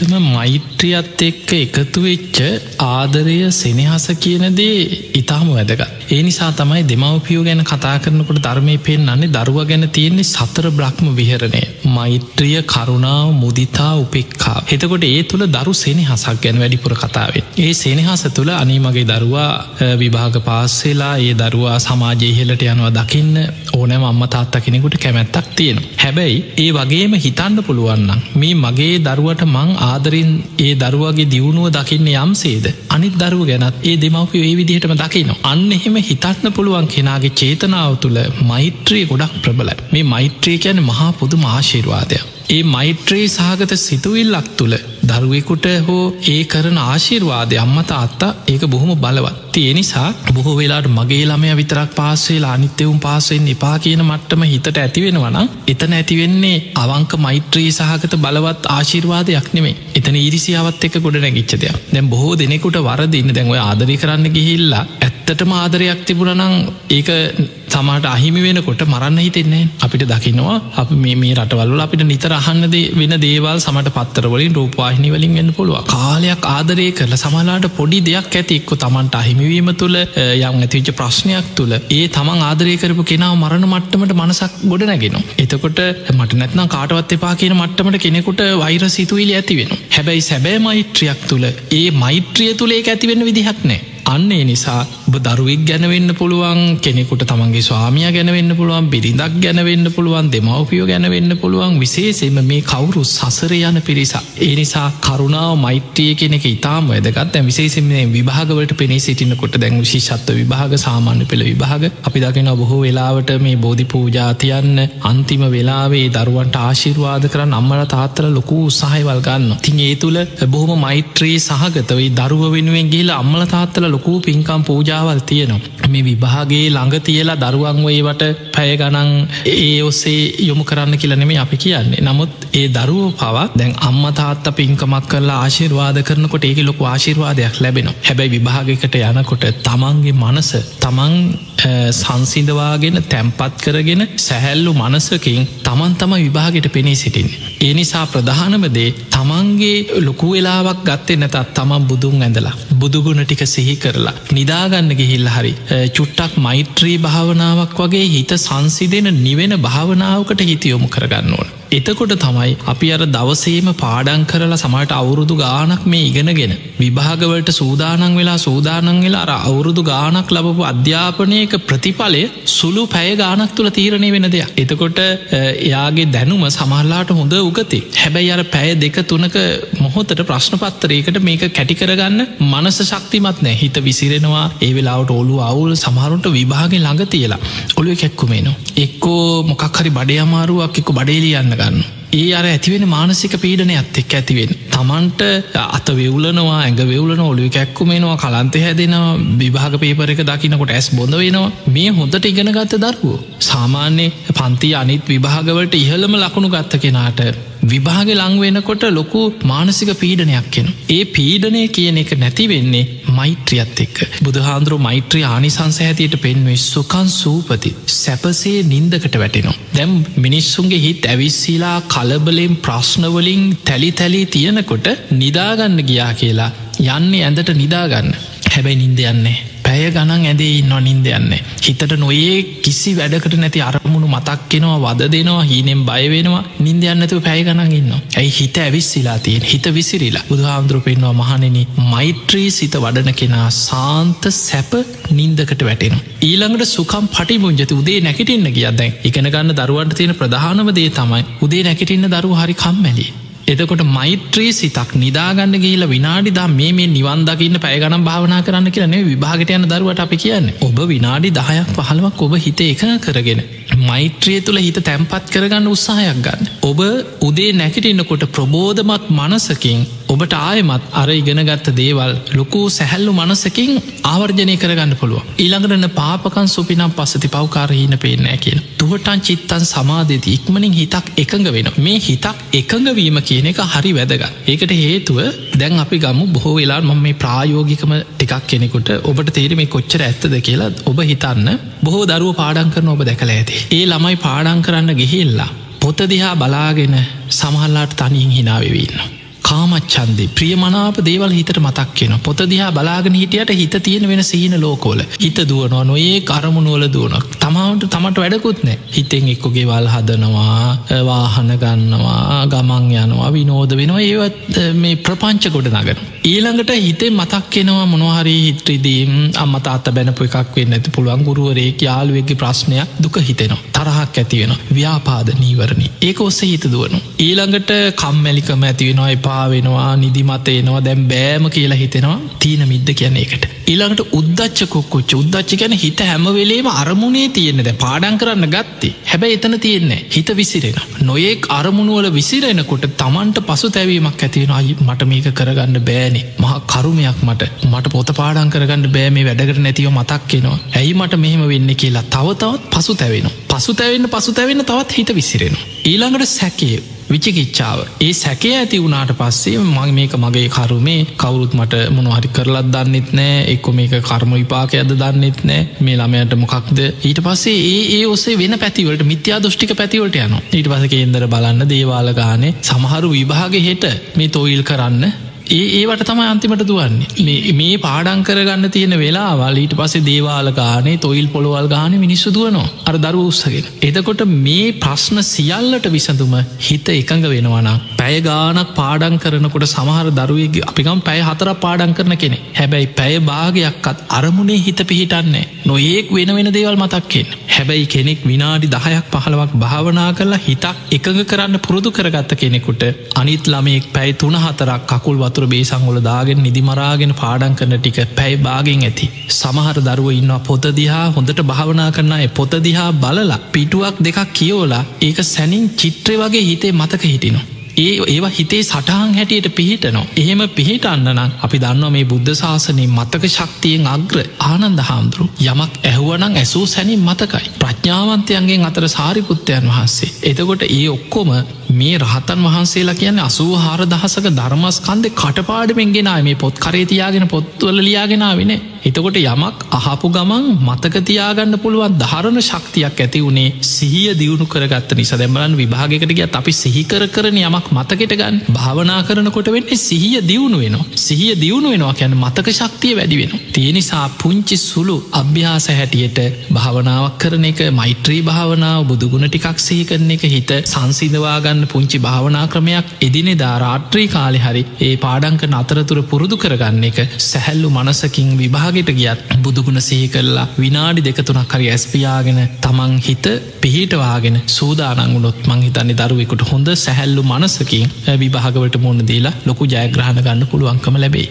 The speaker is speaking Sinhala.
ඇත්තටම මෛත්‍රියත් එක්ක එකතු වෙච්ච ආදරය සෙනහස කියනදේ ඉතාම වැදගත්. ඒ නිසා තමයි දෙමවපියෝ ගැන කතා කරනකොට ධර්මය පෙන්න්නන්නේ දරුව ගැන තියෙන්නේ සතර බ්‍රහ්ම විහරණය. මෛත්‍රිය කරුණාව මුදිතා උපෙක්කා. එතකොට ඒ තුළ දරු සෙනහසක් ගැන වැඩිපුර කතාවේ. ඒ සෙනහස තුළ අනීමගේ දරුවා විභාග පාස්සෙලා ඒ දරුවා සමාජයහෙලට යනවා දකින්න ඕනෑම අම්ම තාත්තා කෙනෙකුට කැමැත්තක් තියෙන. හැබැයි ඒ වගේම හිතන්න පුළුවන්නම් මේ මගේ දරුවට මං ආදරින් ඒ දරුවගේ දියුණුව දකින්න යම්සේද? අනිත් දරුව ගැනත් ඒ දෙමවපිය ඒ විදිහටම දකිනවා. අන්න එහෙම හිතන්න පුළුවන් කෙනාගේ චේතනාව තුළ මෛත්‍රී ගොඩක් ප්‍රබල මේ මෛත්‍රී කියන මහා පුදු මාශිර්වාදයක් ඒ මෛත්‍රී සහගත සිතුවිල්ලක් තුළ දරුවෙකුට හෝ ඒ කරන ආශිර්වාදය අම්මත අත්තා ඒක බොහොම බලවත්. තිය නිසා බොහෝ වෙලාට මගේ ළමය විතරක් පාසේලා අනිත්‍යවුම් පාසෙන් එපා කියන මට්ටම හිතට ඇතිවෙනවනම් එතන ඇතිවෙන්නේ අවංක මෛත්‍රී සහගත බලවත් ආශිර්වාදයක් නෙමේ එතන ඉරිසියාවත් එක ගොඩ නැගිච්ච දෙයක්. දැම් බොහෝ දෙනෙකුට වරදින්න දැන්ව ආදරි කරන්න ගිහිල්ලා ඇත්තටම ආදරයක් තිබුණනං ඒක සමට අහිමි වෙනකොට මරන්න හිතෙන්නේ අපිට දකිනවා අප මේ රටවල්ල අපිට නිතර අහන්නද වෙන දේවල් සමට පත්තරවලින් රූපවාහිනි වලින් වෙන්න පුළුව කාලයක් ආදරය කරල සමලාට පොඩි දෙයක් ඇති එක්කො තමන්ට අහිමිවීම තුළ යම් ඇතිවිච ප්‍රශ්නයක් තුළ ඒ තමන් ආදරය කරපු කෙනාව මරණ මට්ටමට මනසක් ගොඩ නැගෙන. එතකොට මට නැත්නම් කාටවත් එපා කියන මට්ටමට කෙනෙකුට වෛර සිතුවිලි ඇති වෙන. හැබැයි සැබෑ මෛත්‍රියක් තුළ ඒ මෛත්‍රිය තුළ ඒ ඇතිවෙන්න විදිහක් නෑ අන්නේ නිසා ඔබ දරුවෙක් ගැනවෙන්න පුළුවන් කෙනෙකුට තමන්ගේ ස්වාමිය ගැනවෙන්න පුළුවන් බිරිඳක් ගැනවෙන්න පුළුවන් දෙමවපියෝ ගැනවෙන්න පුළුවන් විශේසෙම මේ කවුරු සසර යන පිරිසා. ඒ නිසා කරුණාව මෛත්‍රිය කෙනෙක ඉතාම වැදගත් ඇ විශේසිම විභාගවලට පෙනේ සිටිනකොට දැන් විශිෂත්ව විභාග සාමාන්‍ය පෙළ විභාග අපි දකින බොහෝ වෙලාවට මේ බෝධි පූජාතියන්න අන්තිම වෙලාවේ දරුවන්ට ආශිර්වාද කරන්න අම්මල තාත්තල ලොකු උත්සාහයවල් ගන්න. තින් ඒ තුළ බොහොම මෛත්‍රී සහගතවයි දරුව වෙනුවෙන් ගේලා අම්මල තාත්තල ලොකු පින්කම් පූජාවල් තියෙනවා. මේ විභාගේ ළඟ තියලා දරුවන්වේවට පැය ගනන් ඒ ඔස්සේ යොමු කරන්න කියලනෙම අපි කියන්නේ. නමුත් ඒ දරුව පවා දැන් අම්ම තාත්ත පින්කමක් කරලා ආශිර්වාද කරනකොට ඒක ලොකු ආශිර්වාදයක් ලැබෙනවා. හැබැයි විභාගකට යනකොට තමන්ගේ මනස තමන් සංසිදවාගෙන තැම්පත් කරගෙන සැහැල්ලු මනසකින් තමන් තම විභාගට පෙනී සිටින්. ඒ නිසා ප්‍රධානමදේ තමන්ගේ ලොකු වෙලාවක් ගත්තේ නැතත් තමන් බුදුන් ඇඳලා. බුදුගුණ ටික සිහි කරලා නිදාගන්න ගිහිල්ල හරි චුට්ටක් මෛත්‍රී භාවනාවක් වගේ හිත සංසිදෙන නිවෙන භාවනාවකට හිතියොමු කරගන්න ඕන. එතකොට තමයි අපි අර දවසේම පාඩන් කරලා සමට අවුරුදු ගානක් මේ ඉගෙනගෙන විභාගවලට සූදානන් වෙලා සූදානන් වෙලා අර අවුරුදු ගානක් ලබපු අධ්‍යාපනයක ප්‍රතිඵලය සුළු පැය ගානක් තුළ තීරණය වෙන දෙයක්. එතකොට එයාගේ දැනුම සමහල්ලාට හොඳ උගති. හැබැයි අර පැය දෙක තුනක මොහොතට ප්‍රශ්නපත්තරයකට මේක කැටිකරගන්න මනස ශක්තිමත් නෑ. හිත විසිරෙනවා ඒ වෙලාවට ඔලු අවුල් සමහරුන්ට විභාගෙන් ළඟ තියලා ඔලුව කැක්කුමේනවා. එක්කෝ මොකක්හරි බඩේ අමාරුවක් එක්ක බඩේලියන්න ගන්න. ඒ අර ඇතිවෙන මානසික පීඩනයත් එක් ඇතිවෙන්. තමන්ට අත වෙවලනවා ඇඟ වෙවලන ඔලු කැක්කුමේනවා කලන්ත හැදෙනවා විභාග පේපර එක දකිනකොට ඇස් බොඳ වෙනවා මේ හොඳට ඉගෙන ගත්ත දරුවෝ. සාමාන්‍ය පන්ති අනිත් විභාගවලට ඉහළම ලකුණු ගත්ත කෙනාට විභාග ලංවෙනකොට ලොකු මානසික පීඩනයක් කෙන. ඒ පීඩනය කියන එක නැතිවෙන්නේ මෛත්‍රියත් එක්ක. බුදුහාන්දුරු මෛත්‍රී ආනිසංස ඇතියට පෙන්වේ සුකන් සූපති සැපසේ නින්දකට වැටෙනවා. දැම් මිනිස්සුන්ගේ හිත් ඇවිස්සීලා කලබලෙන් ප්‍රශ්නවලින් තැලි තැලී තියෙනකොට නිදාගන්න ගියා කියලා. යන්නේ ඇඳට නිදාගන්න. හැබැයි නින්ද යන්නේ. පැය ගණන් ඇදේ ඉන්න නින්ද යන්න. හිතට නොයේ කිසි වැඩකට නැති අරමුණු මතක්කෙනවා වද දෙනවා හීනෙන් බයවෙනවා නින්ද යන්නතුව පැය ගණන් ඉන්න. ඇයි හිත ඇවිස්සිලා තියෙන් හිත විසිරිලා බුදුහාන්දුරු පෙන්වා මහනෙන මෛත්‍රී සිත වඩන කෙනා සාන්ත සැප නින්දකට වැටෙන. ඊළඟට සුකම් පටිමුංජති උදේ නැකිටින්න කියදැන් එකන ගන්න දරුවන්ට තියෙන ප්‍රධානම දේ තමයි උදේ නැකිටින්න දරු හරි කම්මැලි. එතකොට මෛත්‍රී සිතක් නිදාගන්න ගේල විනාඩිදා මේ මේ නිවන්දකින්න පැයගනම් භාවනා කරන්න කියරනේ විභාගට යන දරුවට අපි කියන්න ඔබ විනාඩි දහයක් පහළුවක් ඔබ හිත එක කරගෙන මෛත්‍රිය තුළ හිත තැම්පත් කරගන්න උත්සාහයක් ගන්න. ඔබ උදේ නැකිටින්නකොට ප්‍රබෝධමත් මනසකින් ඔබට ආයමත් අර ඉගෙනගත්ත දේවල් ලොකු සැහැල්ලු මනසකින් ආවර්ජනය කරගන්න පුළුව. ඊළඟටන පාපකන් සුපිනම් පස්සති පවකාරහීන පේනෑ කියන. තුවටන් චිත්තන් සමාධති ඉක්මනින් හිතක් එකඟ වෙන. මේ හිතක් එකඟවීම කියන එක හරි වැදගත්. ඒකට හේතුව දැන් අපි ගමු බොහෝ වෙලා මම මේ ප්‍රායෝගිකම ටිකක් කෙනෙකුට ඔබට තේරම කොච්චර ඇත්තද කියලා ඔබ හිතන්න බොහෝ දරුව පාඩන් කරන ඔබ දැකළ ඇති. ඒ ළමයි පාඩන් කරන්න ගිහිල්ලා. පොත දිහා බලාගෙන සමහල්ලාට තනින් හිනාවවෙන්න. කාමච්චන්දේ ප්‍රියමනාප දේවල් හිතට මතක් කියෙන පොත දිහා බලාගෙන හිටියට හිත තියෙන වෙන සීන ලෝකෝල හිත දුවනවා නොඒ කරමුණුවල දුවනක් තමාට තමට වැඩකුත් නෑ හිතෙන් එක්කොගේ වල් හදනවා වාහන ගන්නවා ගමන් යනවා විනෝද වෙනවා. ඒවත් මේ ප්‍රපංච ගොඩ නගන ඊළඟට හිතේ මතක් කෙනවා මොනහරි හිත්‍රදීම් අම්මතාත්ත බැනපු එකක් වෙන්න ඇති පුළුවන් ගුරුවරේක් යාළුවගේ ප්‍රශ්නයක් දුක හිතෙනවා. තරහක් ඇතිවෙන ව්‍යාපාද නීවරණි ඒක ඔස්ස හිත දුවනු ඊළඟට කම්මැලිකම ඇතිවෙනවා එපා වෙනවා නිදිමතේනවා දැම් බෑම කියලා හිතෙනවා තීන මිද්ද කියන එකට ඊළඟට උද්දච්ච කොක්කොච්ච. උද්දච්ච ගැන හිත හැමවෙලේම අරමුණේ තියෙන දැ පාඩන් කරන්න ගත්තේ. හැබැයි එතන තියෙන්නේ හිත විසිරෙන. නොයෙක් අරමුණුවල විසිරෙනකොට තමන්ට පසු තැවීමක් ඇතිවෙන අයි මට මේක කරගන්න බෑනේ. මහ කරුමයක් මට. මට පොත පාඩන් කරගන්න බෑ. මේ වැඩකට නැතිව මතක් කෙනවා ඇයි මට මෙහෙම වෙන්න කියලා තවතවත් පසු තැවෙන පසු තැවෙන්න පසු තැවෙන්න තවත් හිත විසිරෙන ඊළඟට සැකේ විචිකිච්චාව ඒ සැකේ ඇති වුණට පස්සේ මගේ මේක මගේ කරුමේ කවුරුත් මට මොනහරි කරලත් දන්නෙත් නෑ. එක්කො මේක කර්ම විපාකයද දන්නෙත් නෑ. මේ ළමයට මොකක්ද? ඊට පස්සේ ඒ ඒ ඔසේ වෙන පැතිවලට මිත්‍යා දෘෂ්ටික පැතිවලට යන ඊට පස කේන්දර බලන්න දේවාල ගානේ සමහරු විභාග හෙට මේ තොයිල් කරන්න ඒ ඒවට තමයි අන්තිමට දුවන්නේ. මේ පාඩං කරගන්න තියෙන වෙලාවල් ඊට පසේ දේවාල ගානේ තොයිල් පොළොවල් ගාන මිනිස්සු දුවනවා. අර දරු උත්සගෙන එතකොට මේ ප්‍රශ්න සියල්ලට විසඳුම හිත එකඟ වෙනවනම් පැය ගානක් පාඩන් කරනකොට සමහර දරුවගේ අපිකම් පැය හතර පාඩන් කරන කෙනෙ හැබැයි පැය භාගයක්කත් අරමුණේ හිත පිහිටන්නේ නොඒක් වෙන වෙන දේවල් මතක්කෙන් හැබැයි කෙනෙක් විනාඩි දහයක් පහළවක් භාවනා කරලා හිතක් එකඟ කරන්න පුරුදු කරගත්ත කෙනෙකුට අනිත් ළමයෙක් පැයි තුන හතරක් කකුල් වතු වතුර බේසංගොල දාගෙන නිදිමරාගෙන පාඩන් කරන ටික පැයි බාගෙන් ඇති. සමහර දරුව ඉන්නවා පොත දිහා හොඳට භාවනා කරන්න එ පොත දිහා බලලා පිටුවක් දෙකක් කියෝලා ඒක සැනින් චිත්‍රය වගේ හිතේ මතක හිටිනවා. ඒ ඒවා හිතේ සටහන් හැටියට පිහිටනවා. එහෙම පිහිටන්න නම් අපි දන්නවා මේ බුද්ධ ශාසනය මතක ශක්තියෙන් අග්‍ර ආනන්ද හාමුදුරු යමක් ඇහුවනං ඇසූ සැනින් මතකයි. ප්‍රඥාවන්තයන්ගේ අතර සාරිපුත්තයන් වහන්සේ. එතකොට ඒ ඔක්කොම මේ රහතන් වහන්සේලා කියන්න අසූ හාර දහසක ධර්මස්කන්ද කටපාඩමෙන් ගෙනයි මේ පොත් කරේතියාගෙන පොත්වල ලියාගෙනාවෙන එතකොට යමක් අහපු ගමන් මතකතියාගන්න පුළුවන් ධරණ ශක්තියක් ඇති වුණේ සිහිය දියුණු කරගත්ත නිසා. දැම්බලන් විභාගකට ගියත් අපි සිහිකර කරන යමක් මතකට ගන්න භාවනා කරනකොට වෙන්නේ සිහිය දියුණු වෙනවා. සිහිය දියුණු වෙනවා කියැන මතක ශක්තිය වැඩි වෙන තියෙනනිසා පුංචි සුළු අභ්‍යාස හැටියට භාවනාවක් කරන එක මෛත්‍රී භාවනාව බුදුගුණ ටිකක් සහි කරන එක හිත සංසිදවාගන්න කරන්න පුංචි භාවනා ක්‍රමයක් එදිනෙ ධාරාත්‍රී කාලෙ හරි ඒ පාඩංකන අතරතුර පුරුදු කරගන්න එක සැහැල්ලු මනසකින් විභාගට ගියත් බුදුගුණ සහි කරලා විනාඩි දෙකතුනක් හරි ඇස්පියාගෙන තමන් හිත පිහිටවාගෙන සූදානංගුලොත් මංහිතන්නේ දරුවෙකුට හොඳ සැහැල්ලු මනසකින් විභාගවට මුණ දීලා ලොකු ජයග්‍රහණ ගන්න පුළුවන්කම ලැබේ